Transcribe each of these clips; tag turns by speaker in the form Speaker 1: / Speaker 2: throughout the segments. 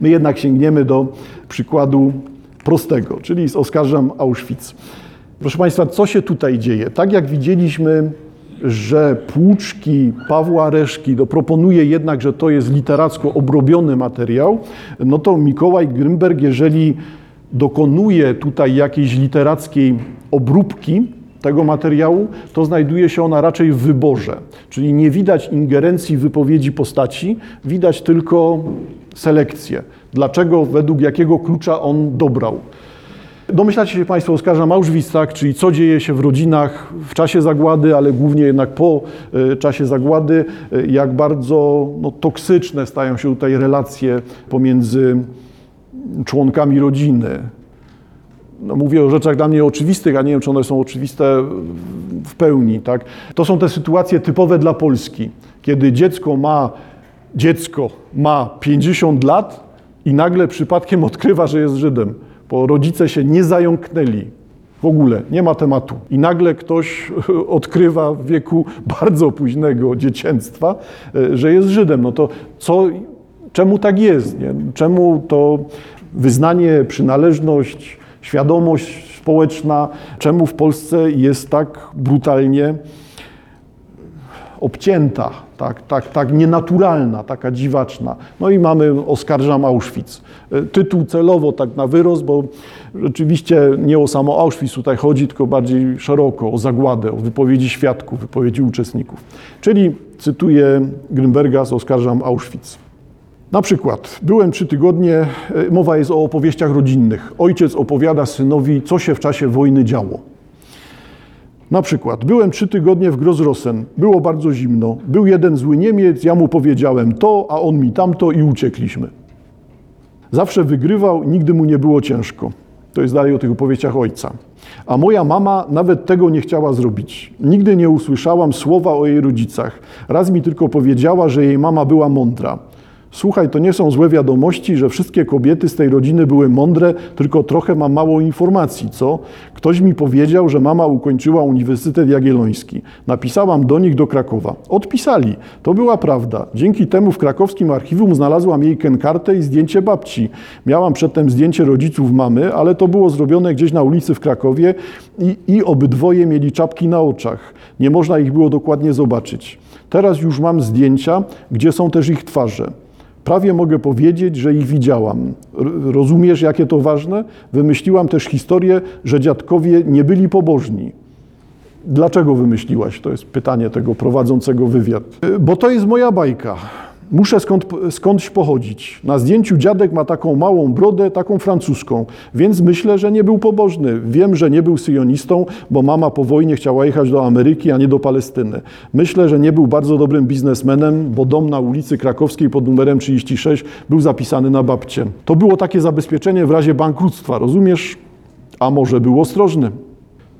Speaker 1: My jednak sięgniemy do przykładu prostego, czyli Oskarżam Auschwitz. Proszę Państwa, co się tutaj dzieje? Tak jak widzieliśmy, że Płuczki Pawła Reszki to proponuje jednak, że to jest literacko obrobiony materiał, no to Mikołaj Grymberg, jeżeli dokonuje tutaj jakiejś literackiej obróbki tego materiału, to znajduje się ona raczej w wyborze. Czyli nie widać ingerencji wypowiedzi postaci, widać tylko selekcję. Dlaczego, według jakiego klucza on dobrał. Domyślacie się Państwo, oskarżam Auschwitz, tak, czyli co dzieje się w rodzinach w czasie zagłady, ale głównie jednak po y, czasie zagłady, y, jak bardzo no, toksyczne stają się tutaj relacje pomiędzy członkami rodziny. No, mówię o rzeczach dla mnie oczywistych, a nie wiem, czy one są oczywiste w pełni. Tak? To są te sytuacje typowe dla Polski, kiedy dziecko ma, dziecko ma 50 lat i nagle przypadkiem odkrywa, że jest Żydem bo rodzice się nie zająknęli. W ogóle nie ma tematu. I nagle ktoś odkrywa w wieku bardzo późnego dzieciństwa, e, że jest Żydem. No to co, czemu tak jest? Nie? Czemu to wyznanie, przynależność, świadomość społeczna, czemu w Polsce jest tak brutalnie obcięta, tak, tak, tak nienaturalna, taka dziwaczna. No i mamy Oskarżam Auschwitz. E, tytuł celowo tak na wyrost, bo rzeczywiście nie o samo Auschwitz tutaj chodzi, tylko bardziej szeroko o zagładę, o wypowiedzi świadków, wypowiedzi uczestników. Czyli cytuję Grünberga z Oskarżam Auschwitz. Na przykład, byłem trzy tygodnie, e, mowa jest o opowieściach rodzinnych. Ojciec opowiada synowi, co się w czasie wojny działo. Na przykład, byłem trzy tygodnie w Grozrosen, było bardzo zimno, był jeden zły Niemiec, ja mu powiedziałem to, a on mi tamto i uciekliśmy. Zawsze wygrywał, nigdy mu nie było ciężko. To jest dalej o tych opowieściach ojca. A moja mama nawet tego nie chciała zrobić. Nigdy nie usłyszałam słowa o jej rodzicach. Raz mi tylko powiedziała, że jej mama była mądra. Słuchaj, to nie są złe wiadomości, że wszystkie kobiety z tej rodziny były mądre, tylko trochę mam mało informacji, co? Ktoś mi powiedział, że mama ukończyła Uniwersytet Jagielloński. Napisałam do nich do Krakowa. Odpisali. To była prawda. Dzięki temu w krakowskim archiwum znalazłam jej kenkartę i zdjęcie babci. Miałam przedtem zdjęcie rodziców mamy, ale to było zrobione gdzieś na ulicy w Krakowie i, i obydwoje mieli czapki na oczach. Nie można ich było dokładnie zobaczyć. Teraz już mam zdjęcia, gdzie są też ich twarze. Prawie mogę powiedzieć, że ich widziałam. Rozumiesz, jakie to ważne? Wymyśliłam też historię, że dziadkowie nie byli pobożni. Dlaczego wymyśliłaś? To jest pytanie tego prowadzącego wywiad. Bo to jest moja bajka. Muszę skąd, skądś pochodzić. Na zdjęciu dziadek ma taką małą brodę, taką francuską, więc myślę, że nie był pobożny. Wiem, że nie był syjonistą, bo mama po wojnie chciała jechać do Ameryki, a nie do Palestyny. Myślę, że nie był bardzo dobrym biznesmenem, bo dom na ulicy Krakowskiej pod numerem 36 był zapisany na babcie. To było takie zabezpieczenie w razie bankructwa, rozumiesz? A może był ostrożny?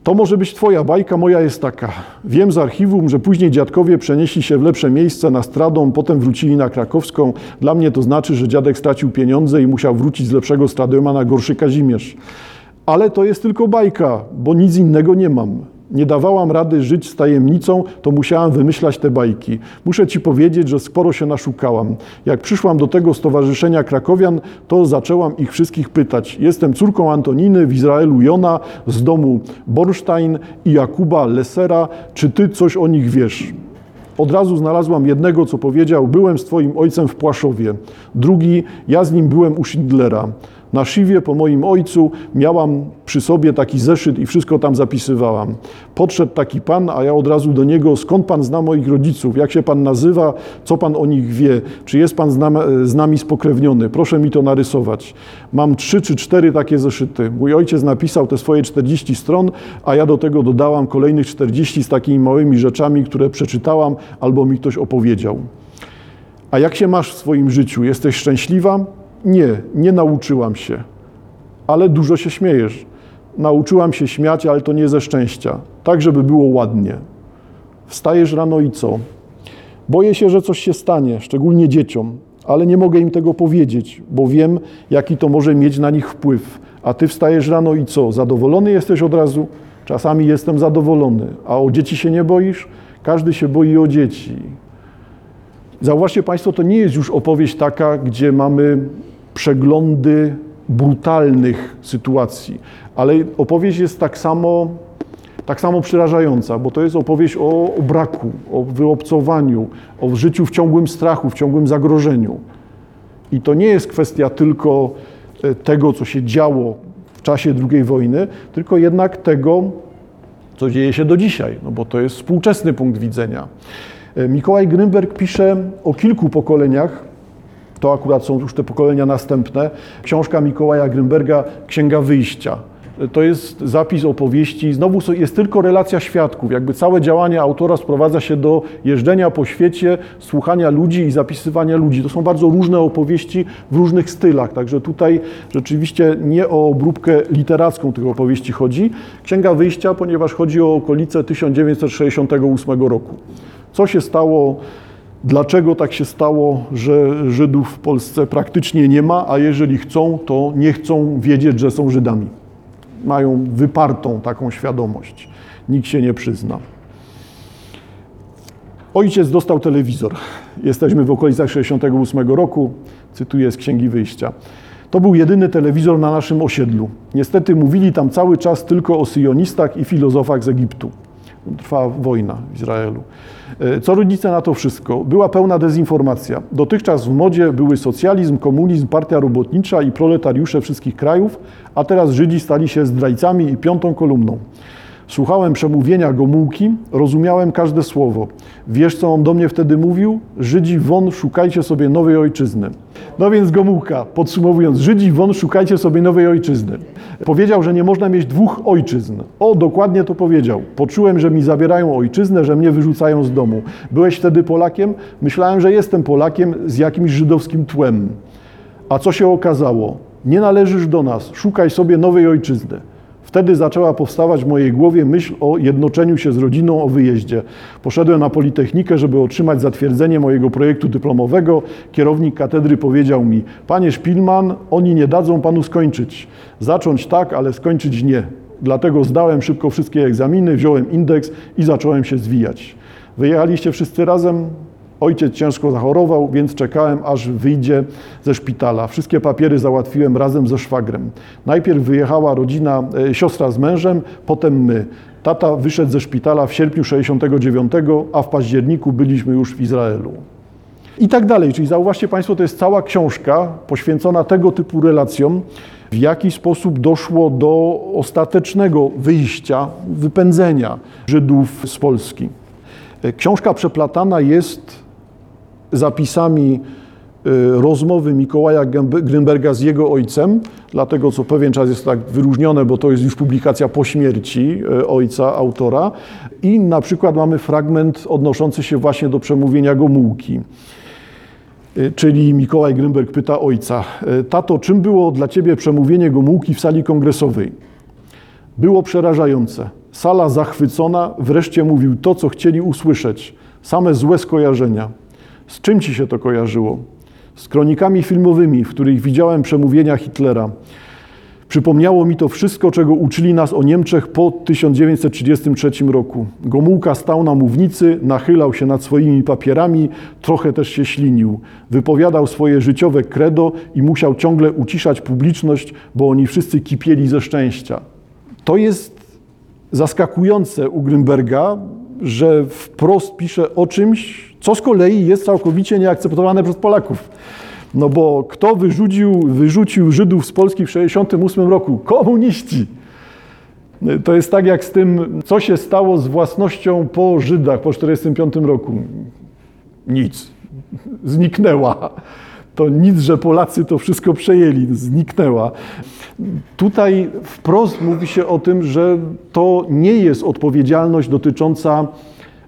Speaker 1: To może być Twoja bajka, moja jest taka. Wiem z archiwum, że później dziadkowie przenieśli się w lepsze miejsce na Stradą, potem wrócili na Krakowską. Dla mnie to znaczy, że dziadek stracił pieniądze i musiał wrócić z lepszego Stradoma na gorszy Kazimierz. Ale to jest tylko bajka, bo nic innego nie mam nie dawałam rady żyć z tajemnicą, to musiałam wymyślać te bajki. Muszę Ci powiedzieć, że sporo się naszukałam. Jak przyszłam do tego Stowarzyszenia Krakowian, to zaczęłam ich wszystkich pytać. Jestem córką Antoniny w Izraelu Jona z domu Borstein i Jakuba Lesera. Czy Ty coś o nich wiesz? Od razu znalazłam jednego, co powiedział: Byłem z Twoim ojcem w Płaszowie. Drugi: Ja z nim byłem u Schindlera. Na szywie po moim ojcu miałam przy sobie taki zeszyt i wszystko tam zapisywałam. Podszedł taki pan, a ja od razu do niego, skąd pan zna moich rodziców, jak się pan nazywa, co pan o nich wie, czy jest pan z nami spokrewniony, proszę mi to narysować. Mam trzy czy cztery takie zeszyty. Mój ojciec napisał te swoje 40 stron, a ja do tego dodałam kolejnych 40 z takimi małymi rzeczami, które przeczytałam albo mi ktoś opowiedział. A jak się masz w swoim życiu? Jesteś szczęśliwa? Nie, nie nauczyłam się, ale dużo się śmiejesz. Nauczyłam się śmiać, ale to nie ze szczęścia, tak żeby było ładnie. Wstajesz rano i co? Boję się, że coś się stanie, szczególnie dzieciom, ale nie mogę im tego powiedzieć, bo wiem, jaki to może mieć na nich wpływ. A ty wstajesz rano i co? Zadowolony jesteś od razu? Czasami jestem zadowolony. A o dzieci się nie boisz? Każdy się boi o dzieci. Zauważcie Państwo, to nie jest już opowieść taka, gdzie mamy przeglądy brutalnych sytuacji, ale opowieść jest tak samo, tak samo przerażająca, bo to jest opowieść o, o braku, o wyobcowaniu, o życiu w ciągłym strachu, w ciągłym zagrożeniu. I to nie jest kwestia tylko e, tego, co się działo w czasie II wojny, tylko jednak tego, co dzieje się do dzisiaj, no bo to jest współczesny punkt widzenia. E, Mikołaj Grynberg pisze o kilku pokoleniach, to akurat są już te pokolenia następne. Książka Mikołaja Grynberga, Księga Wyjścia. E, To jest zapis opowieści, znowu jest tylko relacja świadków. Jakby całe działanie autora sprowadza się do jeżdżenia po świecie, słuchania ludzi i zapisywania ludzi. To są bardzo różne opowieści w różnych stylach, także tutaj rzeczywiście nie o obróbkę literacką tych opowieści chodzi. Księga Wyjścia, ponieważ chodzi o okolice 1968 roku. Co się stało, dlaczego tak się stało, że Żydów w Polsce praktycznie nie ma, a jeżeli chcą, to nie chcą wiedzieć, że są Żydami. Mają wypartą taką świadomość. Nikt się nie przyzna. Ojciec dostał telewizor. Jesteśmy w okolicach 68 roku, cytuję z Księgi Wyjścia. To był jedyny telewizor na naszym osiedlu. Niestety mówili tam cały czas tylko o syjonistach i filozofach z Egiptu. Trwa wojna w Izraelu. E, Co rodzice na to wszystko? Była pełna dezinformacja. Dotychczas w modzie były socjalizm, komunizm, partia robotnicza i proletariusze wszystkich krajów, a teraz Żydzi stali się zdrajcami i piątą kolumną. Słuchałem przemówienia Gomułki, rozumiałem każde słowo. Wiesz, co on do mnie wtedy mówił? Żydzi won, szukajcie sobie nowej ojczyzny. No więc Gomułka, podsumowując, Żydzi won, szukajcie sobie nowej ojczyzny. Powiedział, że nie można mieć dwóch ojczyzn. O, dokładnie to powiedział. Poczułem, że mi zabierają ojczyznę, że mnie wyrzucają z domu. Byłeś wtedy Polakiem? Myślałem, że jestem Polakiem z jakimś żydowskim tłem. A co się okazało? Nie należysz do nas, szukaj sobie nowej ojczyzny. Wtedy zaczęła powstawać w mojej głowie myśl o jednoczeniu się z rodziną, o wyjeździe. Poszedłem na Politechnikę, żeby otrzymać zatwierdzenie mojego projektu dyplomowego. Kierownik katedry powiedział mi: Panie Szpilman, oni nie dadzą panu skończyć. Zacząć tak, ale skończyć nie. Dlatego zdałem szybko wszystkie egzaminy, wziąłem indeks i zacząłem się zwijać. Wyjechaliście wszyscy razem? Ojciec ciężko zachorował, więc czekałem, aż wyjdzie ze szpitala. Wszystkie papiery załatwiłem razem ze szwagrem. Najpierw wyjechała rodzina, e, siostra z mężem, potem my. Tata wyszedł ze szpitala w sierpniu 69, a w październiku byliśmy już w Izraelu. I tak dalej. Czyli zauważcie Państwo, to jest cała książka poświęcona tego typu relacjom, w jaki sposób doszło do ostatecznego wyjścia, wypędzenia Żydów z Polski. E, Książka przeplatana jest zapisami y, rozmowy Mikołaja Grynberga z jego ojcem, dlatego co pewien czas jest tak wyróżnione, bo to jest już publikacja po śmierci y, ojca, autora. I na przykład mamy fragment odnoszący się właśnie do przemówienia Gomułki. Y, Czyli Mikołaj Grynberg pyta ojca, tato, czym było dla ciebie przemówienie Gomułki w sali kongresowej? Było przerażające. Sala zachwycona, wreszcie mówił to, co chcieli usłyszeć. Same złe skojarzenia. Z czym ci się to kojarzyło? Z kronikami filmowymi, w których widziałem przemówienia Hitlera. Przypomniało mi to wszystko, czego uczyli nas o Niemczech po 1933 roku. Gomułka stał na mównicy, nachylał się nad swoimi papierami, trochę też się ślinił. Wypowiadał swoje życiowe credo i musiał ciągle uciszać publiczność, bo oni wszyscy kipieli ze szczęścia. To jest zaskakujące u Grünberga, że wprost pisze o czymś, co z kolei jest całkowicie nieakceptowane przez Polaków. No bo kto wyrzucił, wyrzucił Żydów z Polski w 1968 roku? Komuniści. To jest tak jak z tym, co się stało z własnością po Żydach po 1945 roku. Nic. Zniknęła. To nic, że Polacy to wszystko przejęli, zniknęła. Tutaj wprost mówi się o tym, że to nie jest odpowiedzialność dotycząca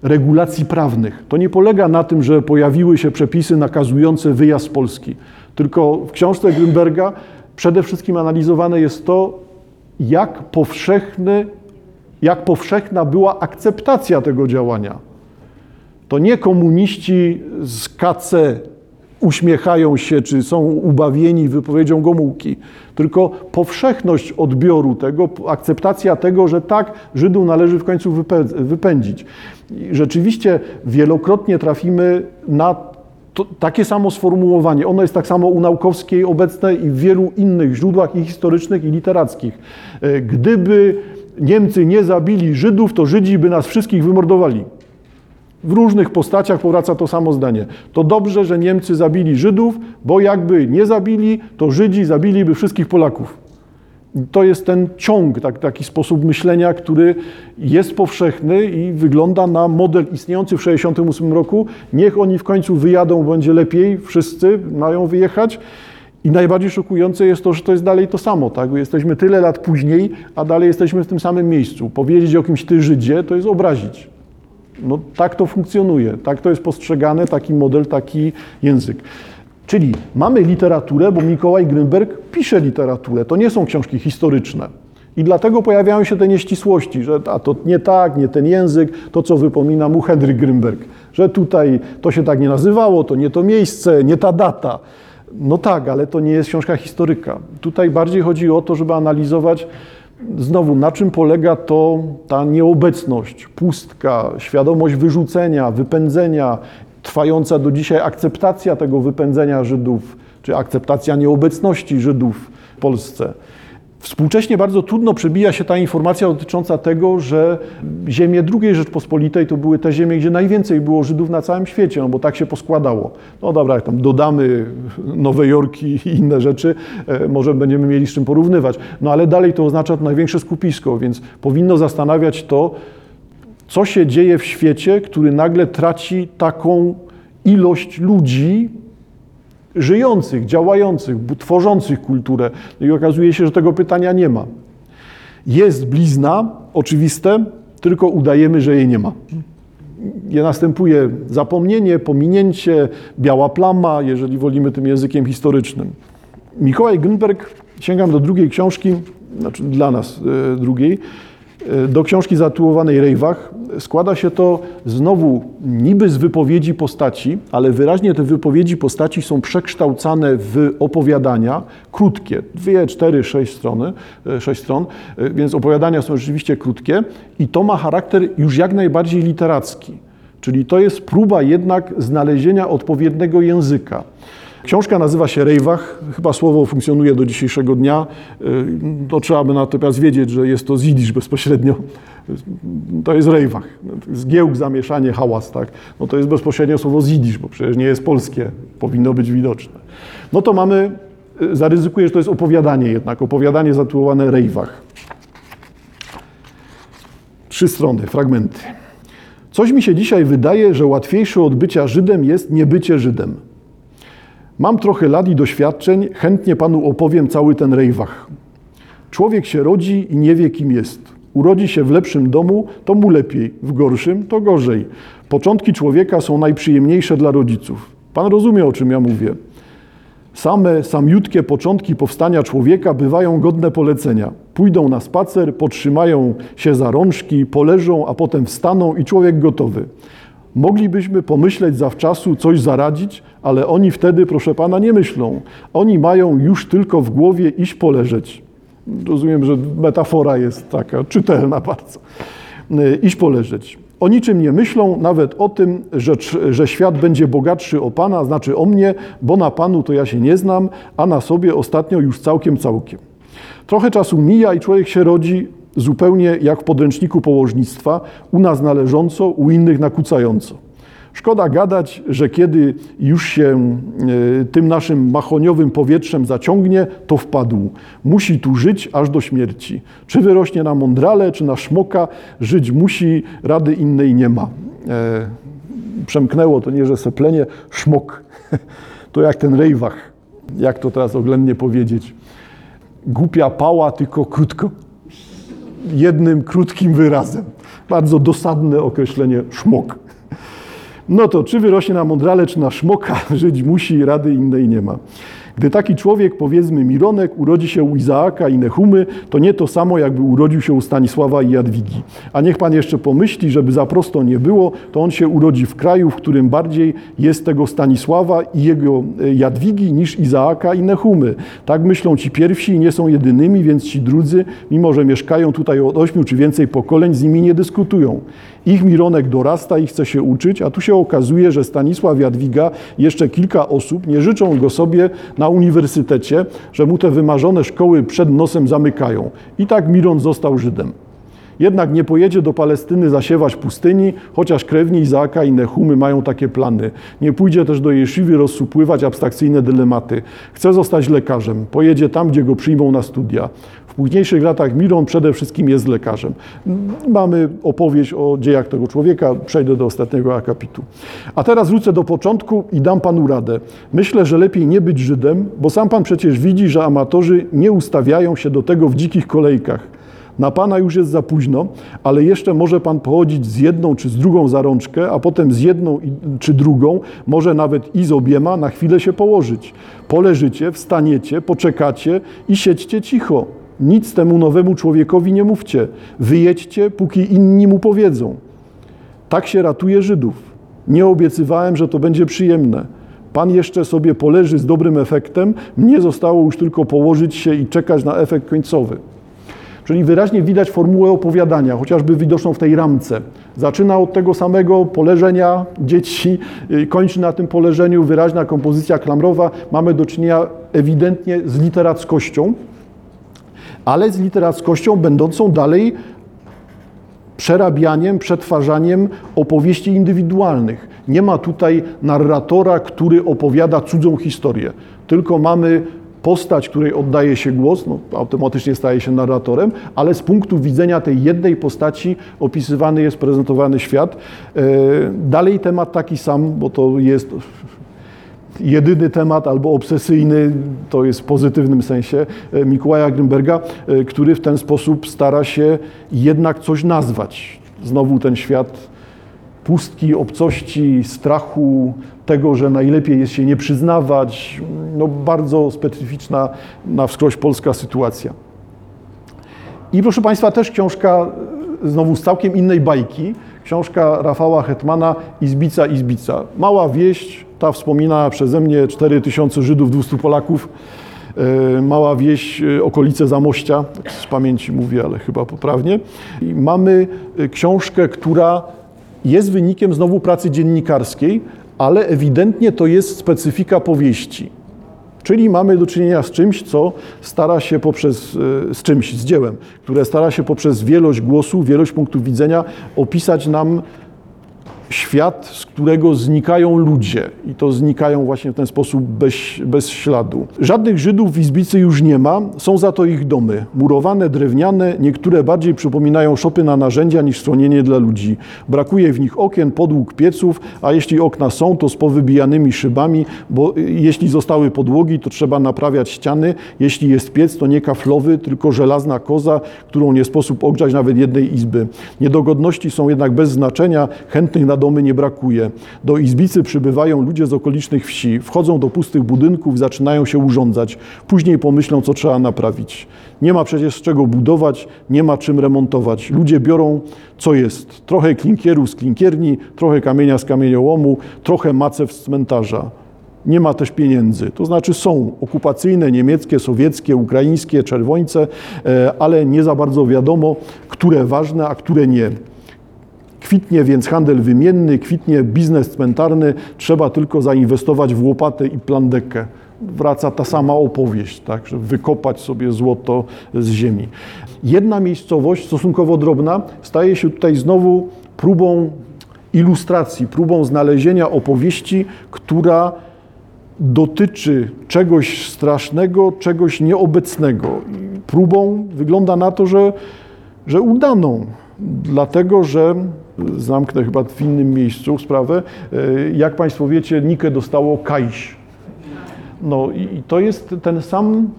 Speaker 1: regulacji prawnych. To nie polega na tym, że pojawiły się przepisy nakazujące wyjazd z Polski, tylko w książce Grünberga przede wszystkim analizowane jest to, jak, powszechny, jak powszechna była akceptacja tego działania. To nie komuniści z KC uśmiechają się, czy są ubawieni wypowiedzią Gomułki, tylko powszechność odbioru tego, akceptacja tego, że tak, Żydów należy w końcu wypę- wypędzić. I rzeczywiście wielokrotnie trafimy na to, takie samo sformułowanie, ono jest tak samo u Naukowskiej obecne i w wielu innych źródłach i historycznych, i literackich. E, Gdyby Niemcy nie zabili Żydów, to Żydzi by nas wszystkich wymordowali. W różnych postaciach powraca to samo zdanie. To dobrze, że Niemcy zabili Żydów, bo jakby nie zabili, to Żydzi zabiliby wszystkich Polaków. To jest ten ciąg, tak, taki sposób myślenia, który jest powszechny i wygląda na model istniejący w 1968 roku. Niech oni w końcu wyjadą, będzie lepiej, wszyscy mają wyjechać. I najbardziej szokujące jest to, że to jest dalej to samo. Tak? Jesteśmy tyle lat później, a dalej jesteśmy w tym samym miejscu. Powiedzieć o kimś ty Żydzie, to jest obrazić. No tak to funkcjonuje, tak to jest postrzegane, taki model, taki język. Czyli mamy literaturę, bo Mikołaj Grünberg pisze literaturę, to nie są książki historyczne. I dlatego pojawiają się te nieścisłości, że a to nie tak, nie ten język, to co wypomina mu Henryk Grünberg, że tutaj to się tak nie nazywało, to nie to miejsce, nie ta data. No tak, ale to nie jest książka historyka. Tutaj bardziej chodzi o to, żeby analizować znowu, na czym polega to ta nieobecność, pustka, świadomość wyrzucenia, wypędzenia, trwająca do dzisiaj akceptacja tego wypędzenia Żydów, czy akceptacja nieobecności Żydów w Polsce. Współcześnie bardzo trudno przebija się ta informacja dotycząca tego, że ziemie II Rzeczpospolitej to były te ziemie, gdzie najwięcej było Żydów na całym świecie, no bo tak się poskładało. No dobra, jak tam dodamy Nowe Jorki i inne rzeczy, e, może będziemy mieli z czym porównywać. No ale dalej to oznacza to największe skupisko, więc powinno zastanawiać to, co się dzieje w świecie, który nagle traci taką ilość ludzi, żyjących, działających, tworzących kulturę. No I okazuje się, że tego pytania nie ma. Jest blizna, oczywiste, tylko udajemy, że jej nie ma. Je następuje zapomnienie, pominięcie, biała plama, jeżeli wolimy tym językiem historycznym. Mikołaj Grünberg, sięgam do drugiej książki, znaczy dla nas e, drugiej, do książki zatytułowanej Rejwach. Składa się to znowu niby z wypowiedzi postaci, ale wyraźnie te wypowiedzi postaci są przekształcane w opowiadania krótkie, dwie, cztery, sześć strony, e, sześć stron, e, więc opowiadania są rzeczywiście krótkie i to ma charakter już jak najbardziej literacki. Czyli to jest próba jednak znalezienia odpowiedniego języka. Książka nazywa się Rejwach, chyba słowo funkcjonuje do dzisiejszego dnia. Y, to trzeba by natomiast wiedzieć, że jest to z jidysz bezpośrednio. To jest Rejwach. Zgiełk, zamieszanie, hałas, tak? No to jest bezpośrednio słowo z jidysz, bo przecież nie jest polskie, powinno być widoczne. No to mamy, y, zaryzykuję, że to jest opowiadanie jednak, opowiadanie zatytułowane Rejwach. Trzy strony, fragmenty. Coś mi się dzisiaj wydaje, że łatwiejsze od bycia Żydem jest niebycie Żydem. Mam trochę lat i doświadczeń, chętnie panu opowiem cały ten rejwach. Człowiek się rodzi i nie wie, kim jest. Urodzi się w lepszym domu, to mu lepiej, w gorszym to gorzej. Początki człowieka są najprzyjemniejsze dla rodziców. Pan rozumie, o czym ja mówię. Same, samiutkie początki powstania człowieka bywają godne polecenia. Pójdą na spacer, potrzymają się za rączki, poleżą, a potem wstaną i człowiek gotowy. Moglibyśmy pomyśleć zawczasu, coś zaradzić, ale oni wtedy, proszę pana, nie myślą. Oni mają już tylko w głowie iść poleżeć. Rozumiem, że metafora jest taka czytelna bardzo. Iść poleżeć. O niczym nie myślą, nawet o tym, że, że świat będzie bogatszy o Pana, znaczy o mnie, bo na Panu to ja się nie znam, a na sobie ostatnio już całkiem, całkiem. Trochę czasu mija i człowiek się rodzi zupełnie jak w podręczniku położnictwa, u nas należąco, u innych nakłócająco. Szkoda gadać, że kiedy już się e, tym naszym machoniowym powietrzem zaciągnie, to wpadł. Musi tu żyć aż do śmierci. Czy wyrośnie na mądrale, czy na szmoka, żyć musi, rady innej nie ma. E, przemknęło to nie, że seplenie, szmok. To jak ten rejwach. Jak to teraz oględnie powiedzieć? Głupia pała, tylko krótko. Jednym krótkim wyrazem. Bardzo dosadne określenie szmok. No to czy wyrośnie na mądrale, czy na szmoka, żyć musi, rady innej nie ma. Gdy taki człowiek, powiedzmy Mironek, urodzi się u Izaaka i Nehumy, to nie to samo, jakby urodził się u Stanisława i Jadwigi. A niech pan jeszcze pomyśli, żeby za prosto nie było, to on się urodzi w kraju, w którym bardziej jest tego Stanisława i jego e, Jadwigi niż Izaaka i Nehumy. Tak myślą ci pierwsi i nie są jedynymi, więc ci drudzy, mimo że mieszkają tutaj od ośmiu czy więcej pokoleń, z nimi nie dyskutują. Ich Mironek dorasta i chce się uczyć, a tu się okazuje, że Stanisław Jadwiga jeszcze kilka osób nie życzą go sobie na uniwersytecie, że mu te wymarzone szkoły przed nosem zamykają. I tak Miron został Żydem. Jednak nie pojedzie do Palestyny zasiewać pustyni, chociaż krewni Izaaka i Nehumy mają takie plany. Nie pójdzie też do Jeszywy rozsupływać abstrakcyjne dylematy. Chce zostać lekarzem. Pojedzie tam, gdzie go przyjmą na studia. W późniejszych latach Miron przede wszystkim jest lekarzem. Mamy opowieść o dziejach tego człowieka, przejdę do ostatniego akapitu. A teraz wrócę do początku i dam panu radę. Myślę, że lepiej nie być Żydem, bo sam pan przecież widzi, że amatorzy nie ustawiają się do tego w dzikich kolejkach. Na Pana już jest za późno, ale jeszcze może Pan pochodzić z jedną czy z drugą za rączkę, a potem z jedną czy drugą, może nawet i z obiema, na chwilę się położyć. Poleżycie, wstaniecie, poczekacie i siedźcie cicho. Nic temu nowemu człowiekowi nie mówcie. Wyjedźcie, póki inni mu powiedzą. Tak się ratuje Żydów. Nie obiecywałem, że to będzie przyjemne. Pan jeszcze sobie poleży z dobrym efektem, mnie zostało już tylko położyć się i czekać na efekt końcowy. Czyli wyraźnie widać formułę opowiadania, chociażby widoczną w tej ramce. Zaczyna od tego samego poleżenia dzieci, y, kończy na tym poleżeniu, wyraźna kompozycja klamrowa. Mamy do czynienia ewidentnie z literackością, ale z literackością będącą dalej przerabianiem, przetwarzaniem opowieści indywidualnych. Nie ma tutaj narratora, który opowiada cudzą historię, tylko mamy postać, której oddaje się głos, no, automatycznie staje się narratorem, ale z punktu widzenia tej jednej postaci opisywany jest, prezentowany świat. E, dalej temat taki sam, bo to jest jedyny temat albo obsesyjny, to jest w pozytywnym sensie, e, Mikołaja Grimberga, e, który w ten sposób stara się jednak coś nazwać. Znowu ten świat pustki, obcości, strachu, tego, że najlepiej jest się nie przyznawać. No, bardzo specyficzna na wskroś polska sytuacja. I proszę Państwa, też książka znowu z całkiem innej bajki, książka Rafała Hetmana Izbica, Izbica. Mała wieść, ta wspominana przeze mnie, 4000 Żydów, 200 Polaków, e, mała wieś, e, okolice Zamościa, tak z pamięci mówię, ale chyba poprawnie. I mamy e, książkę, która jest wynikiem znowu pracy dziennikarskiej, ale ewidentnie to jest specyfika powieści. Czyli mamy do czynienia z czymś, co stara się poprzez, z czymś, z dziełem, które stara się poprzez wielość głosów, wielość punktów widzenia opisać nam świat, z którego znikają ludzie i to znikają właśnie w ten sposób bez, bez śladu. Żadnych Żydów w Izbicy już nie ma, są za to ich domy. Murowane, drewniane, niektóre bardziej przypominają szopy na narzędzia niż schronienie dla ludzi. Brakuje w nich okien, podłóg, pieców, a jeśli okna są, to z powybijanymi szybami, bo jeśli zostały podłogi, to trzeba naprawiać ściany. Jeśli jest piec, to nie kaflowy, tylko żelazna koza, którą nie sposób ogrzać nawet jednej izby. Niedogodności są jednak bez znaczenia, chętnych na domy nie brakuje. Do Izbicy przybywają ludzie z okolicznych wsi, wchodzą do pustych budynków, zaczynają się urządzać. Później pomyślą, co trzeba naprawić. Nie ma przecież czego budować, nie ma czym remontować. Ludzie biorą, co jest. Trochę klinkieru z klinkierni, trochę kamienia z kamieniołomu, trochę macew z cmentarza. Nie ma też pieniędzy. To znaczy są okupacyjne, niemieckie, sowieckie, ukraińskie, czerwońce, e, ale nie za bardzo wiadomo, które ważne, a które nie. Kwitnie więc handel wymienny, kwitnie biznes cmentarny, trzeba tylko zainwestować w łopatę i plandekę. Wraca ta sama opowieść, tak, że wykopać sobie złoto z ziemi. Jedna miejscowość, stosunkowo drobna, staje się tutaj znowu próbą ilustracji, próbą znalezienia opowieści, która dotyczy czegoś strasznego, czegoś nieobecnego. Próbą wygląda na to, że, że udaną, dlatego że zamknę chyba w innym miejscu sprawę. E, jak Państwo wiecie, Nike dostało Kajś. No i to jest ten sam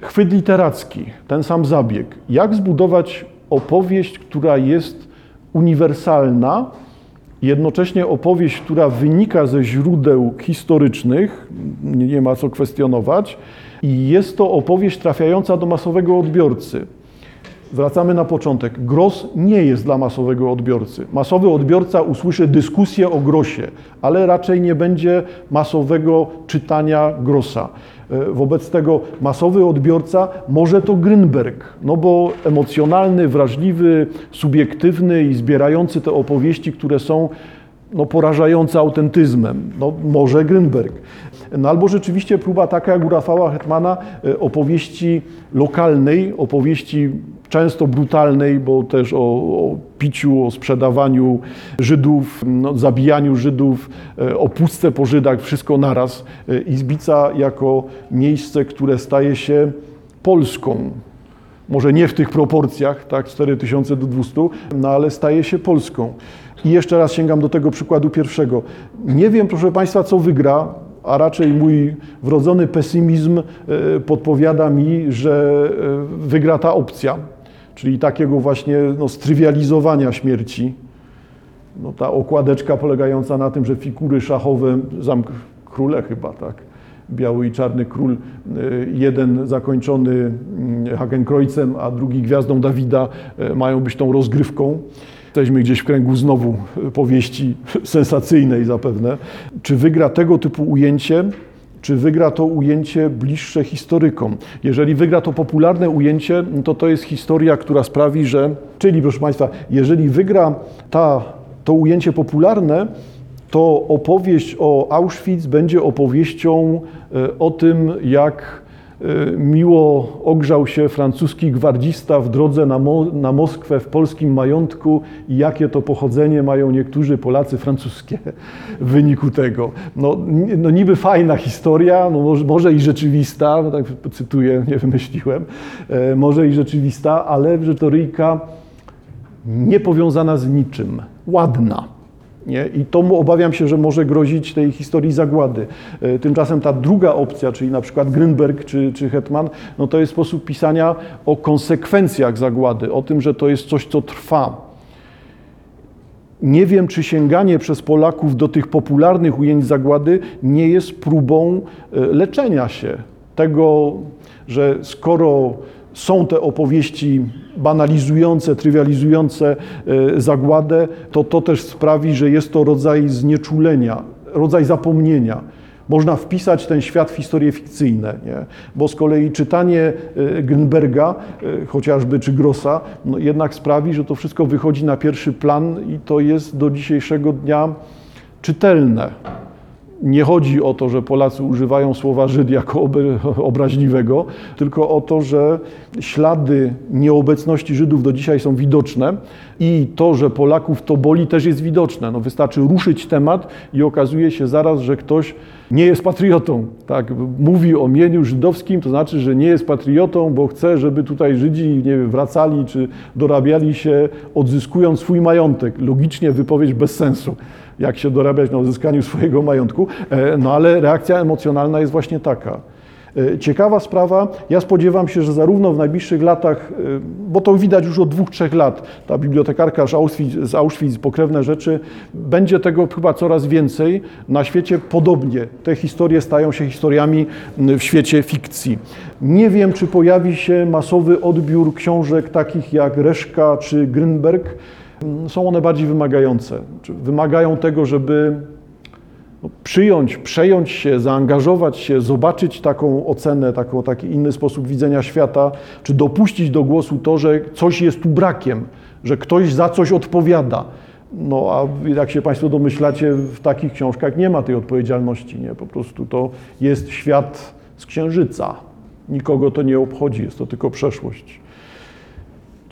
Speaker 1: chwyt literacki, ten sam zabieg. Jak zbudować opowieść, która jest uniwersalna jednocześnie opowieść, która wynika ze źródeł historycznych, nie ma co kwestionować, i jest to opowieść trafiająca do masowego odbiorcy. Wracamy na początek. Gros nie jest dla masowego odbiorcy. Masowy odbiorca usłyszy dyskusję o grosie, ale raczej nie będzie masowego czytania grosa. E, wobec tego masowy odbiorca może to Grünberg, no bo emocjonalny, wrażliwy, subiektywny i zbierający te opowieści, które są no, porażające autentyzmem. No, może Grünberg. No, albo rzeczywiście próba taka jak u Rafała Hetmana e, opowieści lokalnej, opowieści często brutalnej, bo też o, o piciu, o sprzedawaniu Żydów, no, zabijaniu Żydów, e, o pustce po Żydach, wszystko naraz. E, Izbica jako miejsce, które staje się Polską. Może nie w tych proporcjach, tak, 4000 do 200, no ale staje się Polską. I jeszcze raz sięgam do tego przykładu pierwszego. Nie wiem, proszę Państwa, co wygra, a raczej mój wrodzony pesymizm e, podpowiada mi, że wygra ta opcja czyli takiego właśnie no, strywializowania śmierci. No, ta okładeczka polegająca na tym, że figury szachowe, zamk króle chyba, tak, biały i czarny król, y, jeden zakończony mm, Hakenkreuzem, a drugi gwiazdą Dawida, y, mają być tą rozgrywką. Jesteśmy gdzieś w kręgu znowu powieści sensacyjnej zapewne. Czy wygra tego typu ujęcie? Czy wygra to ujęcie bliższe historykom. Jeżeli wygra to popularne ujęcie, to to jest historia, która sprawi, że, czyli proszę Państwa, jeżeli wygra ta, to ujęcie popularne, to opowieść o Auschwitz będzie opowieścią e, o tym, jak miło ogrzał się francuski gwardzista w drodze na, Mo na Moskwę w polskim majątku i jakie to pochodzenie mają niektórzy Polacy francuskie w wyniku tego. No, no niby fajna historia, no może, może i rzeczywista, no tak cytuję, nie wymyśliłem, e, może i rzeczywista, ale retoryka niepowiązana z niczym, ładna. Nie? I to obawiam się, że może grozić tej historii zagłady. E, tymczasem ta druga opcja, czyli na przykład Grünberg czy, czy Hetman, no to jest sposób pisania o konsekwencjach zagłady, o tym, że to jest coś, co trwa. Nie wiem, czy sięganie przez Polaków do tych popularnych ujęć zagłady nie jest próbą e, leczenia się tego, że skoro są te opowieści banalizujące, trywializujące e, zagładę, to to też sprawi, że jest to rodzaj znieczulenia, rodzaj zapomnienia. Można wpisać ten świat w historie fikcyjne, nie? bo z kolei czytanie e, Grünberga, e, chociażby czy Grossa, no jednak sprawi, że to wszystko wychodzi na pierwszy plan i to jest do dzisiejszego dnia czytelne nie chodzi o to, że Polacy używają słowa Żyd jako obraźliwego, tylko o to, że ślady nieobecności Żydów do dzisiaj są widoczne i to, że Polaków to boli, też jest widoczne. No, wystarczy ruszyć temat i okazuje się zaraz, że ktoś nie jest patriotą. Tak? Mówi o mieniu żydowskim, to znaczy, że nie jest patriotą, bo chce, żeby tutaj Żydzi nie wiem, wracali czy dorabiali się, odzyskując swój majątek. Logicznie wypowiedź bez sensu jak się dorabiać na uzyskaniu swojego majątku, e, no ale reakcja emocjonalna jest właśnie taka. E, ciekawa sprawa, ja spodziewam się, że zarówno w najbliższych latach, e, bo to widać już od dwóch, trzech lat, ta bibliotekarka z Auschwitz, z Auschwitz, pokrewne rzeczy, będzie tego chyba coraz więcej. Na świecie podobnie. Te historie stają się historiami w świecie fikcji. Nie wiem, czy pojawi się masowy odbiór książek takich jak Reszka czy Grünberg, są one bardziej wymagające. Wymagają tego, żeby no, przyjąć, przejąć się, zaangażować się, zobaczyć taką ocenę, taką, taki inny sposób widzenia świata, czy dopuścić do głosu to, że coś jest tu brakiem, że ktoś za coś odpowiada. No a jak się Państwo domyślacie, w takich książkach nie ma tej odpowiedzialności, nie? Po prostu to jest świat z księżyca. Nikogo to nie obchodzi, jest to tylko przeszłość.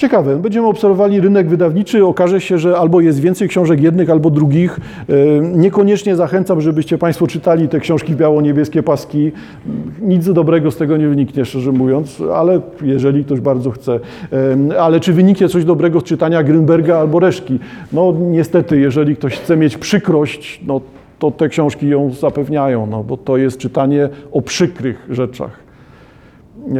Speaker 1: Ciekawe, będziemy obserwowali rynek wydawniczy, okaże się, że albo jest więcej książek jednych, albo drugich. E, niekoniecznie zachęcam, żebyście Państwo czytali te książki biało-niebieskie paski. Nic dobrego z tego nie wyniknie, szczerze mówiąc, ale jeżeli ktoś bardzo chce. E, ale czy wyniknie coś dobrego z czytania Grünberga albo Reszki? No niestety, jeżeli ktoś chce mieć przykrość, no to te książki ją zapewniają, no bo to jest czytanie o przykrych rzeczach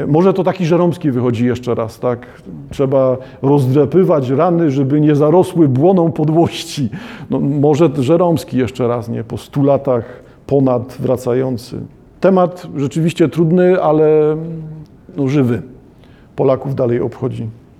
Speaker 1: Może to taki Żeromski wychodzi jeszcze raz, tak? Trzeba rozdrapywać rany, żeby nie zarosły błoną podłości. No, może Żeromski jeszcze raz, nie? Po stu latach ponad wracający. Temat rzeczywiście trudny, ale no, żywy. Polaków dalej obchodzi.